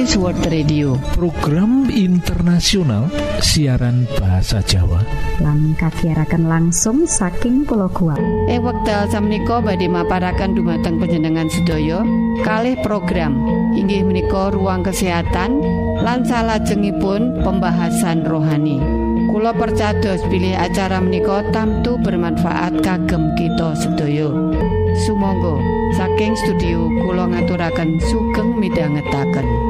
Adventist World Radio. Program internasional siaran bahasa Jawa. Lan kagiatan langsung saking pulau kuat eh wekdal samiko badhe maparakan dumateng penjenengan sedaya. Kalih program. Inggih menika ruang kesehatan lan salajengipun pembahasan rohani. Kulo percados pilih acara menika tamtu bermanfaat kagem kita sedaya. Sumangga. Saking studio kula ngaturaken sugeng midhangetaken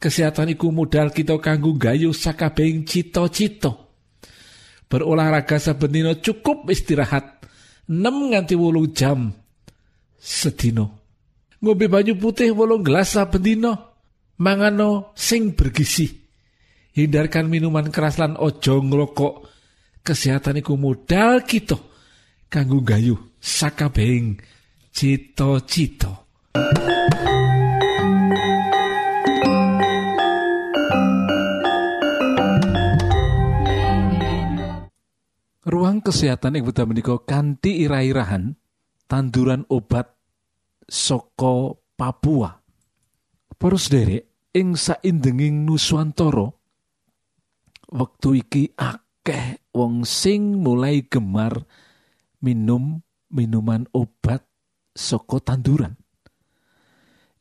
kesehatan iku modal kita kanggo gayu sakabehing cita-cita. Berolahraga saben dina cukup istirahat 6 nganti wolu jam sedino ngombe banyu putih wolung gelas saben dina. Mangano sing bergizi. Hindarkan minuman keras lan ojo ngrokok. Kesehatan iku modal kita kanggo gayu sakabehing cita-cita ruang kesehatan yang buta menika kanthi irah-irahan tanduran obat soko Papua Poros derek ing saindenging Nuswantara wektu iki akeh wong sing mulai gemar minum minuman obat soko tanduran.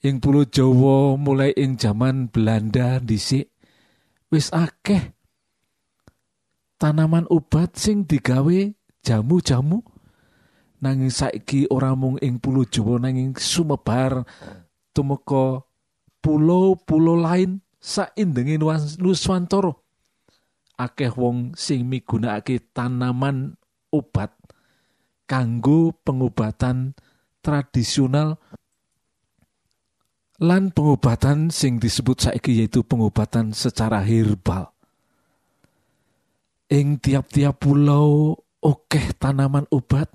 Ing pulau Jawa mulai ing zaman Belanda dhisik wis akeh tanaman obat sing digawe jamu-jamu nanging saiki ora mung ing pulau Jawa nanging sumebar tumeka pulau-pulau lain saindenging Nuswantara akeh wong sing migunakake tanaman obat kanggo pengobatan tradisional lan pengobatan sing disebut saiki yaitu pengobatan secara herbal. Ing tiap-tiap pulau okeh tanaman obat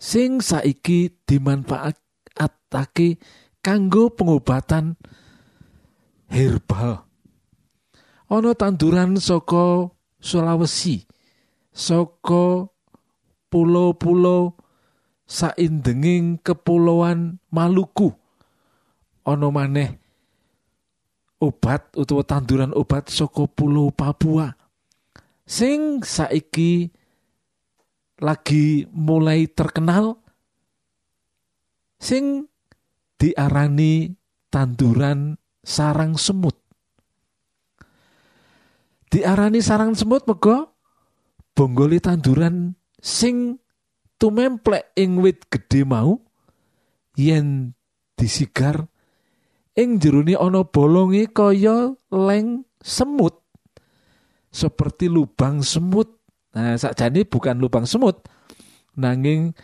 sing saiki dimanfaatake kanggo pengobatan herbal. Ana tanduran saka Sulawesi, saka pulau-pulau saindenging kepulauan Maluku. Ana maneh obat utawa tanduran obat saka pulau Papua. Sing saiki lagi mulai terkenal sing diarani tanduran sarang semut. Diarani sarang semut mega bonggoli tanduran sing tumemplek ing wit gedhe mau yen disigar ing jerone ana bolonge kaya leng semut seperti lubang semut. Nah sakjane bukan lubang semut. Nanging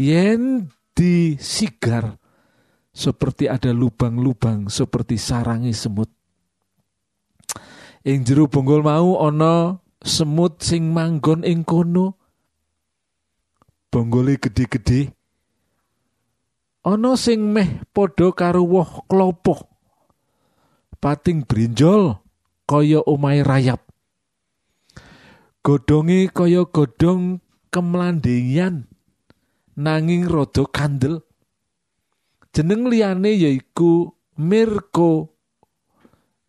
yen disigar seperti ada lubang-lubang seperti sarangi semut. Ing jero bonggol mau ana semut sing manggon ing kono. Bonggole gede-gede ana sing meh padha karo woh klopo pating brinjol kaya omahe rayap godhonge kaya godhong kemlandingan nanging rada kandel jeneng liyane yaiku Mirko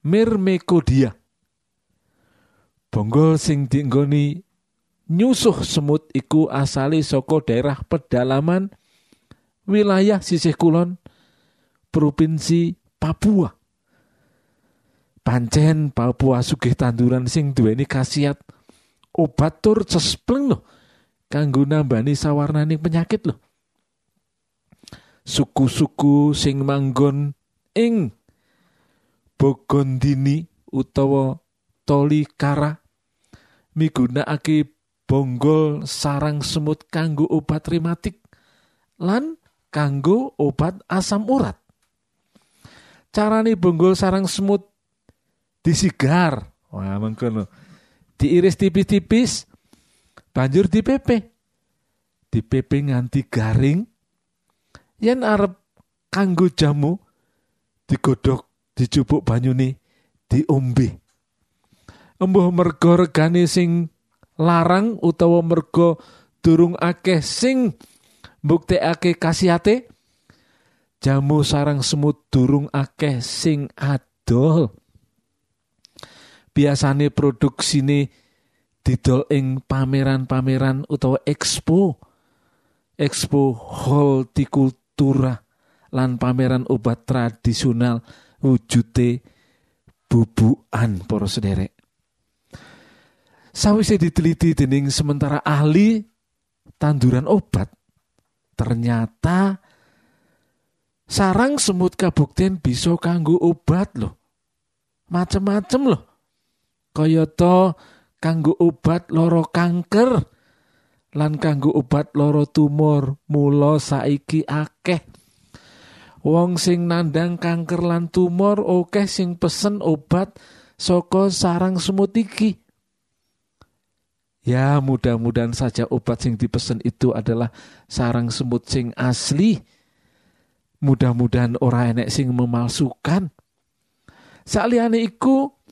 Mirmekodia Bonggol sing dienggoni nyusuh semut iku asale saka daerah pedalaman wilayah sisih kulon provinsi Papua. Pancen Papua sugih tanduran sing duweni khasiat obat tur cespleng lho kanggo nambani sawarnaning penyakit lho. Suku-suku sing manggon ing Bogondini utawa Tolikara migunakake bonggol sarang semut kanggo obat rematik lan kanggo obat asam urat. carane bonggol sarang semut disigar. Wah, mengkono. Diiris tipis-tipis, banjur dipepe. Dipepe nganti garing. Yen arep kanggo jamu, digodhog, dicupuk banyune, diombe. Embuh mergo regane sing larang utawa mergo durung akeh sing mbuktekake kasihate jamu sarang semut durung akeh sing adol biasane produksine didol ing pameran-pameran utawa expo. Expo hortikultura lan pameran obat tradisional wujute bubuan para sederek. Sawise diteliti dening sementara ahli tanduran obat ternyata sarang semut kabukten bisa kanggo obat loh macem-macem loh kayata kanggo obat loro kanker lan kanggo obat loro tumor mula saiki akeh wong sing nandang kanker lan tumor oke sing pesen obat saka sarang semut iki Ya mudah-mudahan saja obat sing dipesen itu adalah sarang semut sing asli. Mudah-mudahan ora enek sing memalsukan. Saliyane iku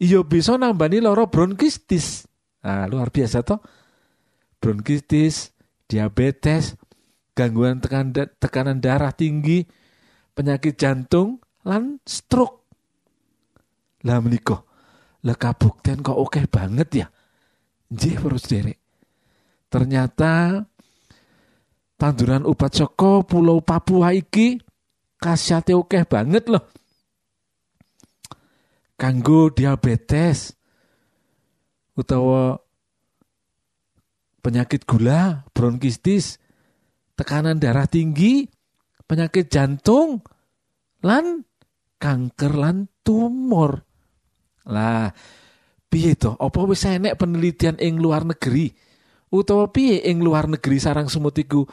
iya bisa nambani loro bronkistis. Nah, luar biasa toh. Bronkistis, diabetes, gangguan tekan, tekanan darah tinggi, penyakit jantung, lan stroke. Lah menika, lah kabukten kok oke banget ya. Nggih para sederek. Ternyata tanduran obat saka Pulau Papua iki khasiate oke banget loh. Kanggo diabetes utawa penyakit gula, bronkistis, tekanan darah tinggi, penyakit jantung, lan kanker lan tumor. Lah, piye to? Apa wis enek penelitian ing luar negeri? Utawa piye ing luar negeri sarang semut iku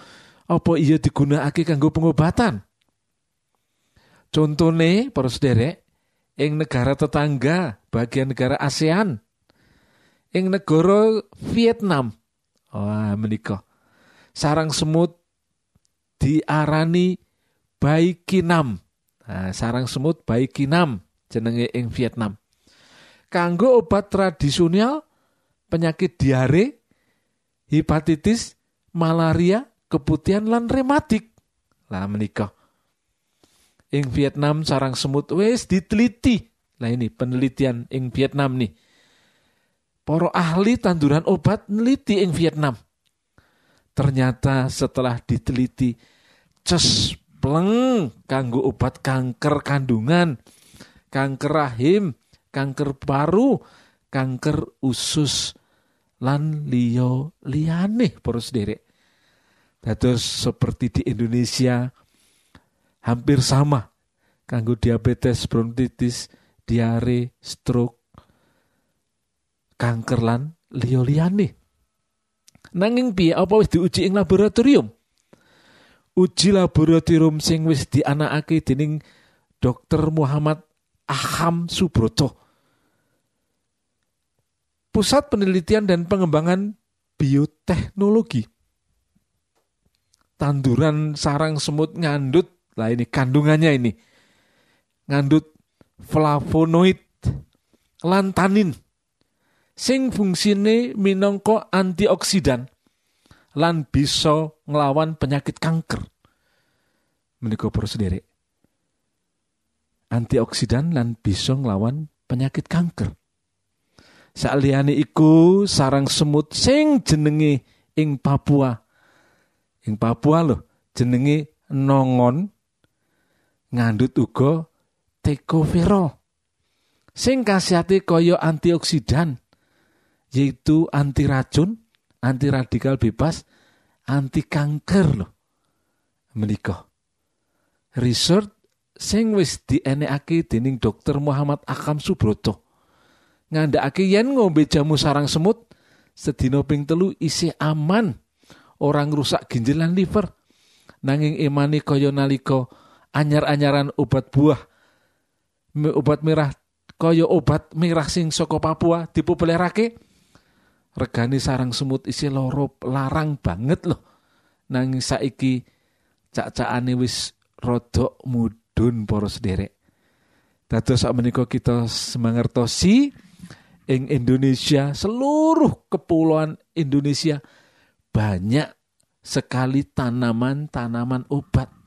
apa iya digunakake kanggo pengobatan? Contone para sederek ing negara tetangga bagian negara ASEAN ing negara Vietnam. Wah, menika. Sarang semut diarani baikinam. Nah, sarang semut baikinam jenenge ing Vietnam kanggo obat tradisional penyakit diare, hepatitis, malaria, keputihan lan rematik. Lah menikah. Ing Vietnam sarang semut wes diteliti. Lah ini penelitian ing Vietnam nih. Para ahli tanduran obat neliti ing Vietnam. Ternyata setelah diteliti cespleng kanggo obat kanker kandungan, kanker rahim, kanker paru, kanker usus lan liyo liyane para sederek. Dados seperti di Indonesia hampir sama kanggo diabetes, bronkitis, diare, stroke, kanker lan liyane. Nanging piye apa wis diuji ing laboratorium? Uji laboratorium sing wis dianakake dening Dr. Muhammad Aham Subroto Pusat Penelitian dan Pengembangan Bioteknologi. Tanduran sarang semut ngandut, lah ini kandungannya ini. Ngandut flavonoid lantanin sing fungsine minangka antioksidan lan bisa nglawan penyakit kanker. Menika para sederek. Antioksidan lan bisa nglawan penyakit kanker. Saliyane iku sarang semut sing jenenge ing Papua. Ing Papua lho jenenge nongon ngandut uga tecovero. Sing kasihate kaya antioksidan yaitu anti racun, anti radikal bebas, anti kanker lho. Menika. Research sing wis dienekake dening Dr. Muhammad Akam Subroto ngandakake yen ngombe jamu sarang semut sedina ping telu isih aman orang rusak ginjal lan liver nanging imani kaya nalika anyar-anyaran obat buah obat merah kaya obat merah sing saka Papua dipopulerake? Regane sarang semut isi loro larang banget loh. Nanging saiki cak-cakane wis rodok mudun para sederek. Dados sak menika kita semangertosi ing Indonesia seluruh kepulauan Indonesia banyak sekali tanaman-tanaman obat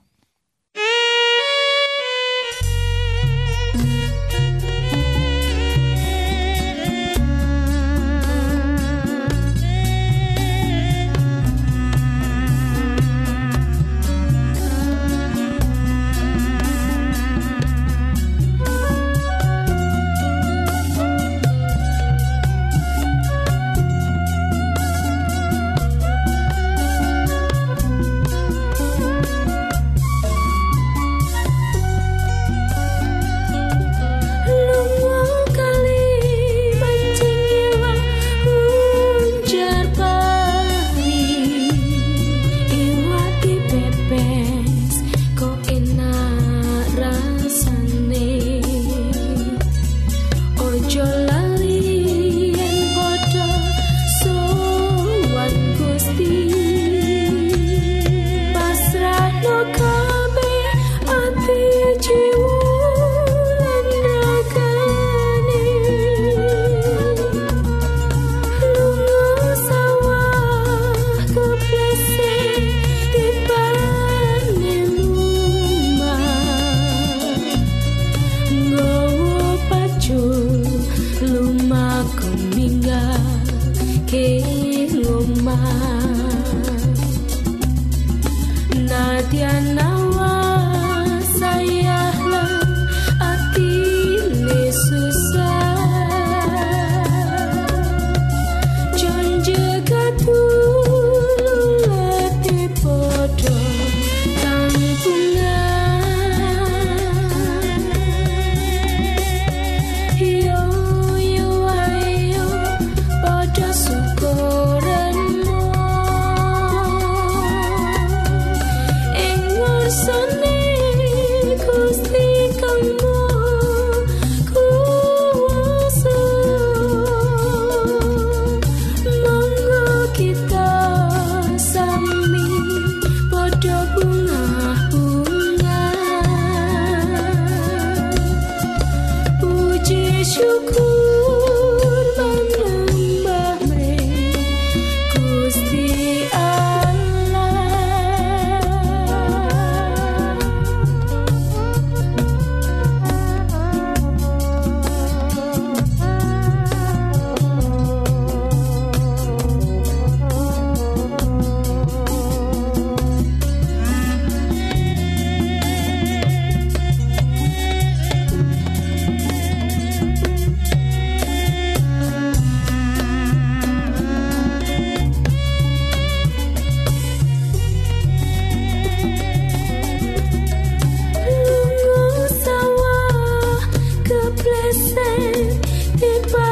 say it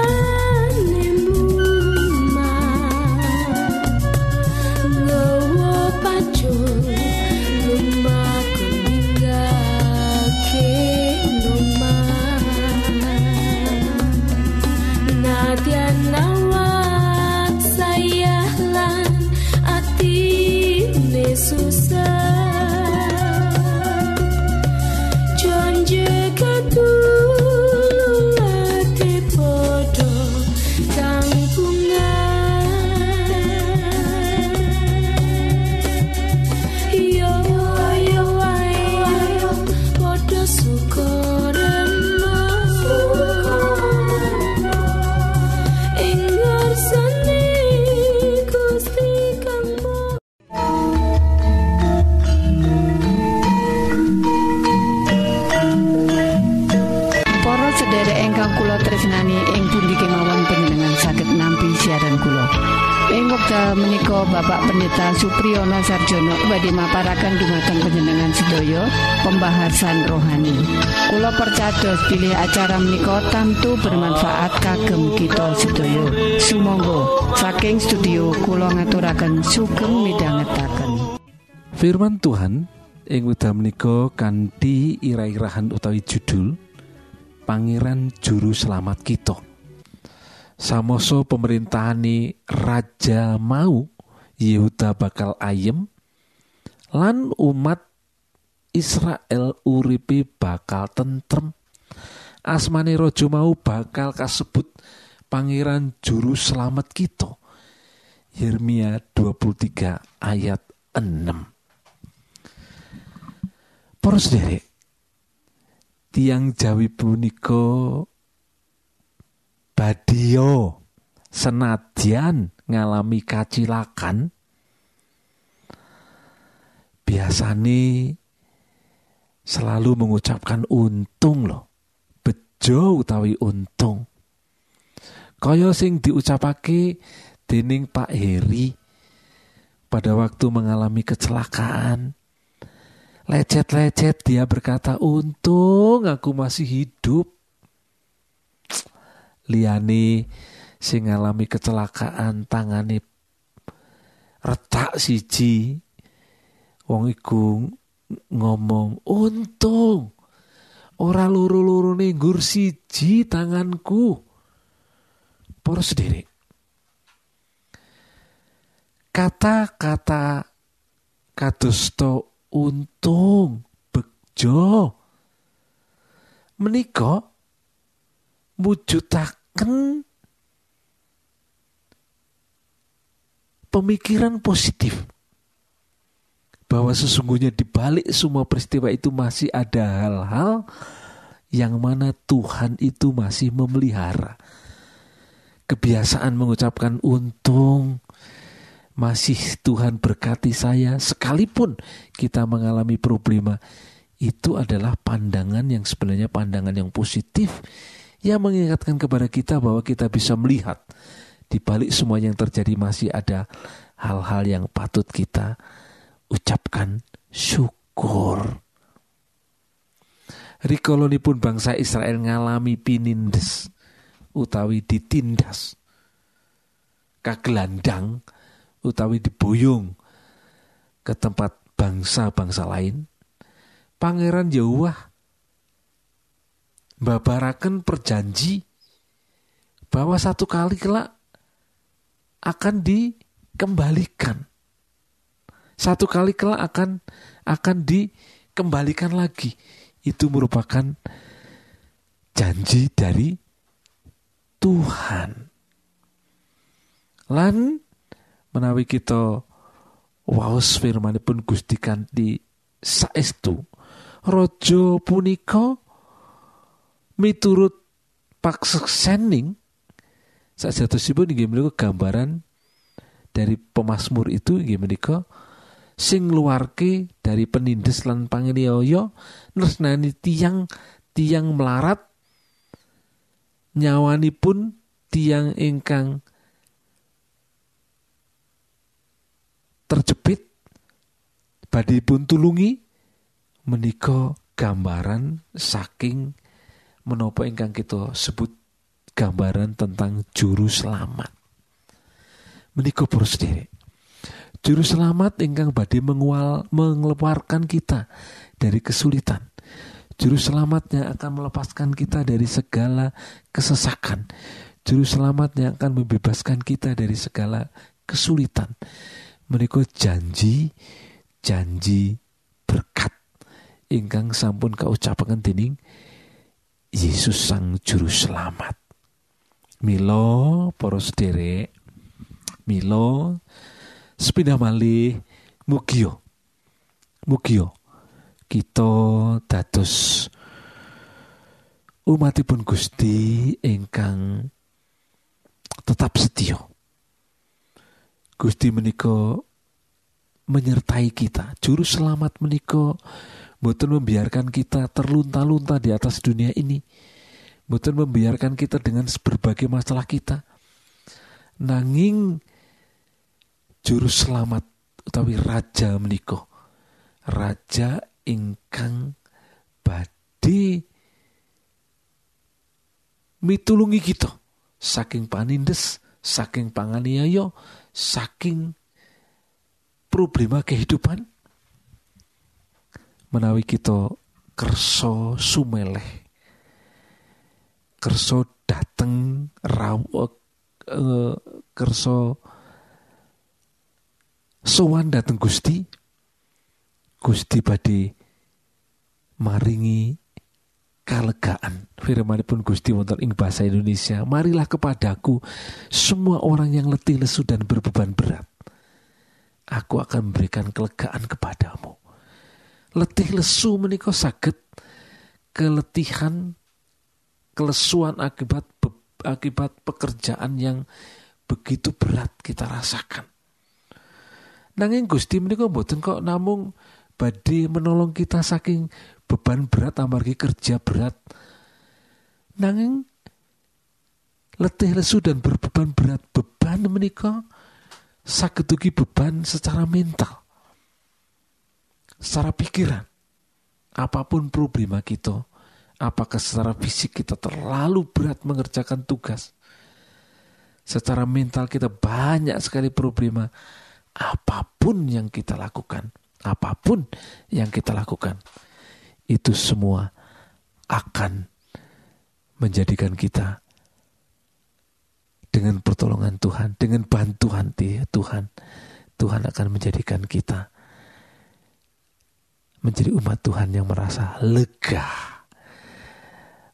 pembahasan rohani. Kulo percados pilih acara menika tamtu bermanfaat kagem kita sedaya. Sumangga. Saking studio Kulo ngaturaken sugeng midhangetaken. Firman Tuhan ing wekdal menika kanthi ira-irahan utawi judul pangeran juru selamat kita. Samoso pemerintahani raja mau Yehuda bakal ayem lan umat Israel uripi bakal tentrem. Asmane rojo mau bakal kasebut pangeran juru selamat kita. Yeremia 23 ayat 6 Poros derek tiang Jawi punika badio senadyan ngalami kacilakan biasane selalu mengucapkan untung loh. Bejo utawi untung. Kaya sing diucapake dening Pak Heri pada waktu mengalami kecelakaan. Lecet-lecet dia berkata, "Untung aku masih hidup." Liani sing ngalami kecelakaan tangane retak siji wong iku ngomong untung ora loro-loro nggur siji tanganku. Para sendiri kata-kata kadosto untung bejo. Menika mujudaken pemikiran positif bahwa sesungguhnya di balik semua peristiwa itu masih ada hal-hal yang mana Tuhan itu masih memelihara. Kebiasaan mengucapkan untung, masih Tuhan berkati saya sekalipun kita mengalami problema itu adalah pandangan yang sebenarnya pandangan yang positif yang mengingatkan kepada kita bahwa kita bisa melihat di balik semua yang terjadi masih ada hal-hal yang patut kita ucapkan syukur. pun bangsa Israel ngalami pinindes utawi ditindas. Kagelandang utawi diboyong ke tempat bangsa-bangsa lain. Pangeran Yahweh babaraken perjanji bahwa satu kali kelak akan dikembalikan satu kali kelak akan akan dikembalikan lagi. Itu merupakan janji dari Tuhan. Lan menawi kita waos firmanipun Gusti kanthi saestu raja punika miturut pakseksening sajatosipun inggih menika gambaran dari pemasmur itu menika sing luarke dari penindes lan panginiaya nresnani tiang tiang melarat nyawanipun tiang ingkang terjepit badhe pun tulungi menika gambaran saking menopo ingkang kita sebut gambaran tentang juru selamat menika para sendiri Juru selamat ingkang badhe mengual mengeluarkan kita dari kesulitan. Juru selamat yang akan melepaskan kita dari segala kesesakan. Juru selamat yang akan membebaskan kita dari segala kesulitan. Menika janji janji berkat ingkang sampun kaucapaken dening Yesus sang juru selamat. Milo poros derek. Milo sepindah malih mugio. Mugio. Kita dados umatipun Gusti ingkang tetap setia. Gusti menika menyertai kita. Juru selamat menika Mboten membiarkan kita terlunta-lunta di atas dunia ini. Mboten membiarkan kita dengan berbagai masalah kita. Nanging juru selamat utawi raja meniko raja ingkang badi mitulungi kita saking panindes saking panganiaya saking problema kehidupan menawi kita kerso sumeleh kerso dateng raw uh, kerso sowan dateng Gusti. Gusti badi maringi kalegaan. Firmanipun Gusti wonten ing bahasa Indonesia marilah kepadaku semua orang yang letih lesu dan berbeban berat. Aku akan memberikan kelegaan kepadamu. Letih lesu menika sakit keletihan kelesuan akibat akibat pekerjaan yang begitu berat kita rasakan. Nanging Gusti menika mboten kok namung badhe menolong kita saking beban berat amargi kerja berat. Nanging letih lesu dan berbeban berat beban menika sakit beban secara mental secara pikiran. Apa pun problema kita apakah secara fisik kita terlalu berat mengerjakan tugas? Secara mental kita banyak sekali problema. Apa pun yang kita lakukan apa pun yang kita lakukan itu semua akan menjadikan kita dengan pertolongan Tuhan, dengan bantuan Tuhan, Tuhan akan menjadikan kita menjadi umat Tuhan yang merasa lega.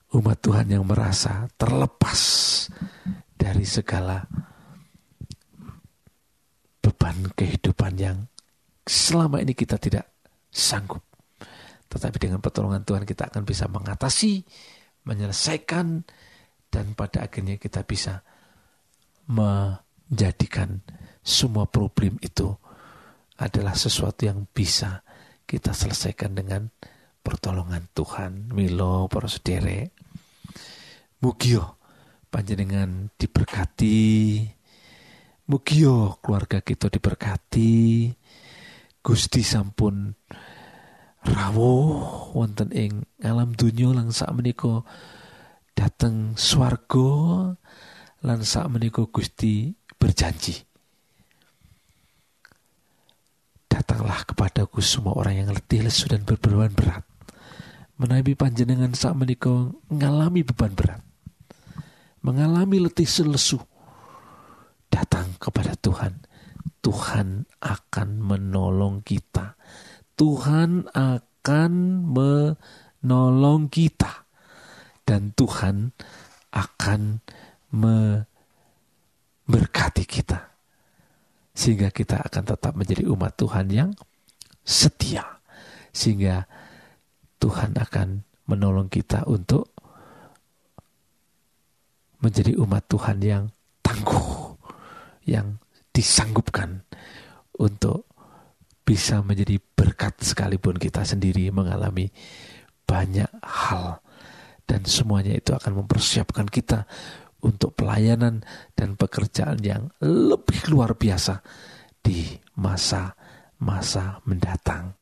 Umat Tuhan yang merasa terlepas dari segala beban kehidupan yang selama ini kita tidak sanggup. Tetapi dengan pertolongan Tuhan kita akan bisa mengatasi, menyelesaikan, dan pada akhirnya kita bisa menjadikan semua problem itu adalah sesuatu yang bisa kita selesaikan dengan pertolongan Tuhan. Milo para sedere. Mugio panjenengan diberkati. Mugio keluarga kita diberkati. Gusti sampun rawuh wonten ing alam donya lang sak menika dateng swarga lan sak menika Gusti berjanji Datanglah kepadaku semua orang yang letih lesu dan berbeban berat menabi panjenengan sak menika ngalami beban berat mengalami letih lesu datang kepada Tuhan. Tuhan akan menolong kita. Tuhan akan menolong kita. Dan Tuhan akan memberkati kita. Sehingga kita akan tetap menjadi umat Tuhan yang setia. Sehingga Tuhan akan menolong kita untuk menjadi umat Tuhan yang tangguh yang disanggupkan untuk bisa menjadi berkat sekalipun kita sendiri mengalami banyak hal dan semuanya itu akan mempersiapkan kita untuk pelayanan dan pekerjaan yang lebih luar biasa di masa-masa mendatang.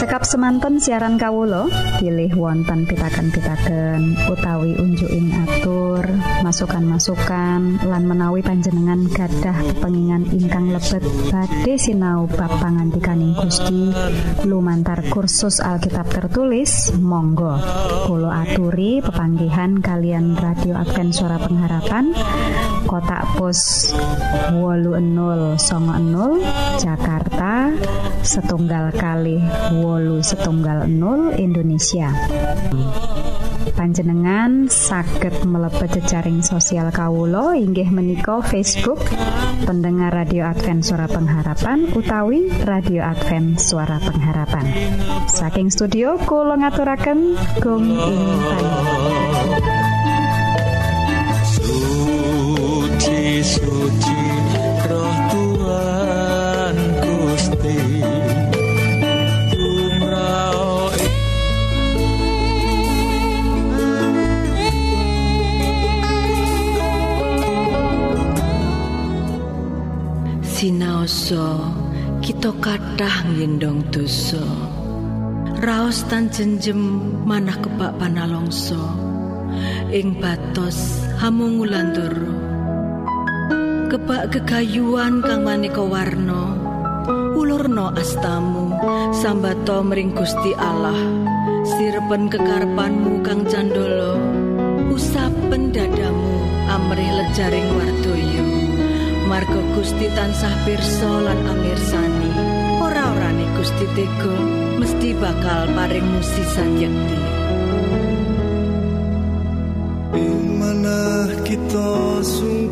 Cekap semanten siaran Kawulo pilih wonten pitaken-pitaken utawi unjuin atur masukan-masukan lan menawi panjenengan gadah pengingan ingkang lebet badhe sinau bab pangantikaning Gusti. Lumantar kursus Alkitab tertulis Monggo Kulo aturi pepanggihan kalian radio Advent suara pengharapan kotak pos wolu 00 Jakarta setunggal kali kalih wolu setunggal 0 Indonesia. Panjenengan saged mlebet jejaring sosial Kawulo inggih menika Facebook pendengar radio Advent suara pengharapan utawi radio Advent suara pengharapan. Saking studio Kulo ngaturaken gong ing sinaosa kita kathah ngendong dosa. Raos tan jenjem manah kebak panalongso ing batos hamungulandur kebak kegayuan kang maneka warna ulurno astamu sambato mring Gusti Allah. Sirpen kekarepanmu kang candolo usap pendadamu amrih lejaring wardoyo Margo Gusti tansah pirsa lan amirsani. Ora-orane Gusti Tego mesti bakal paring musisan yakti mana kita sungkong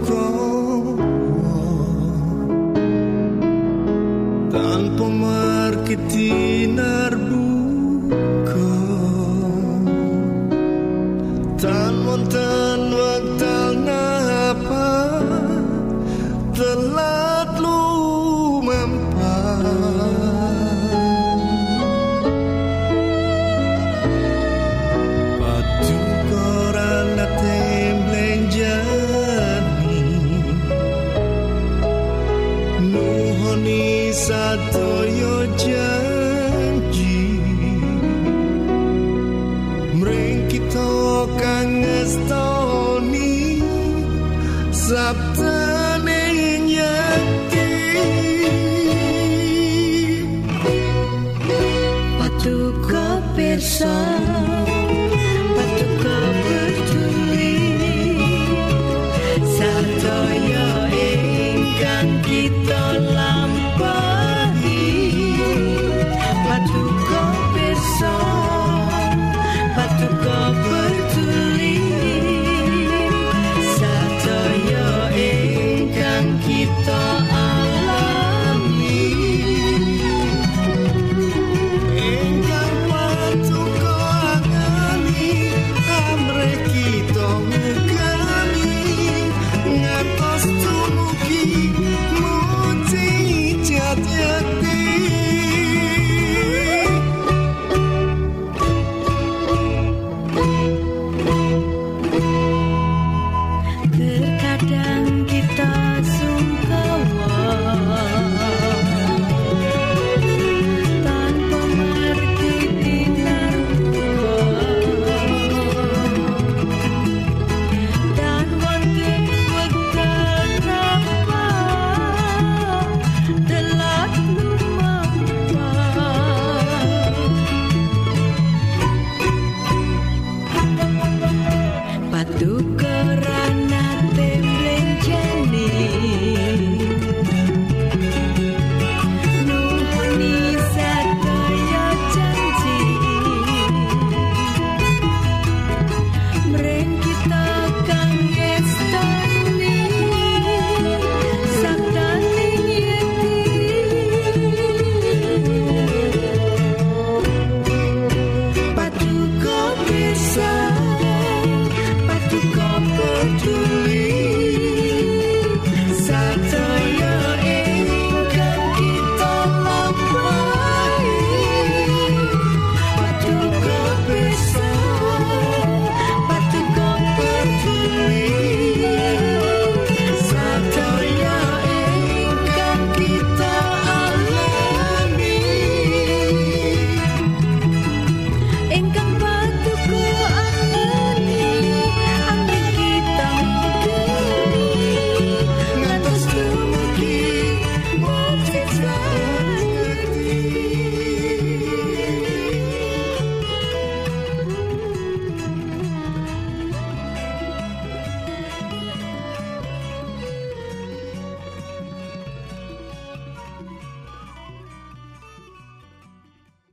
这里。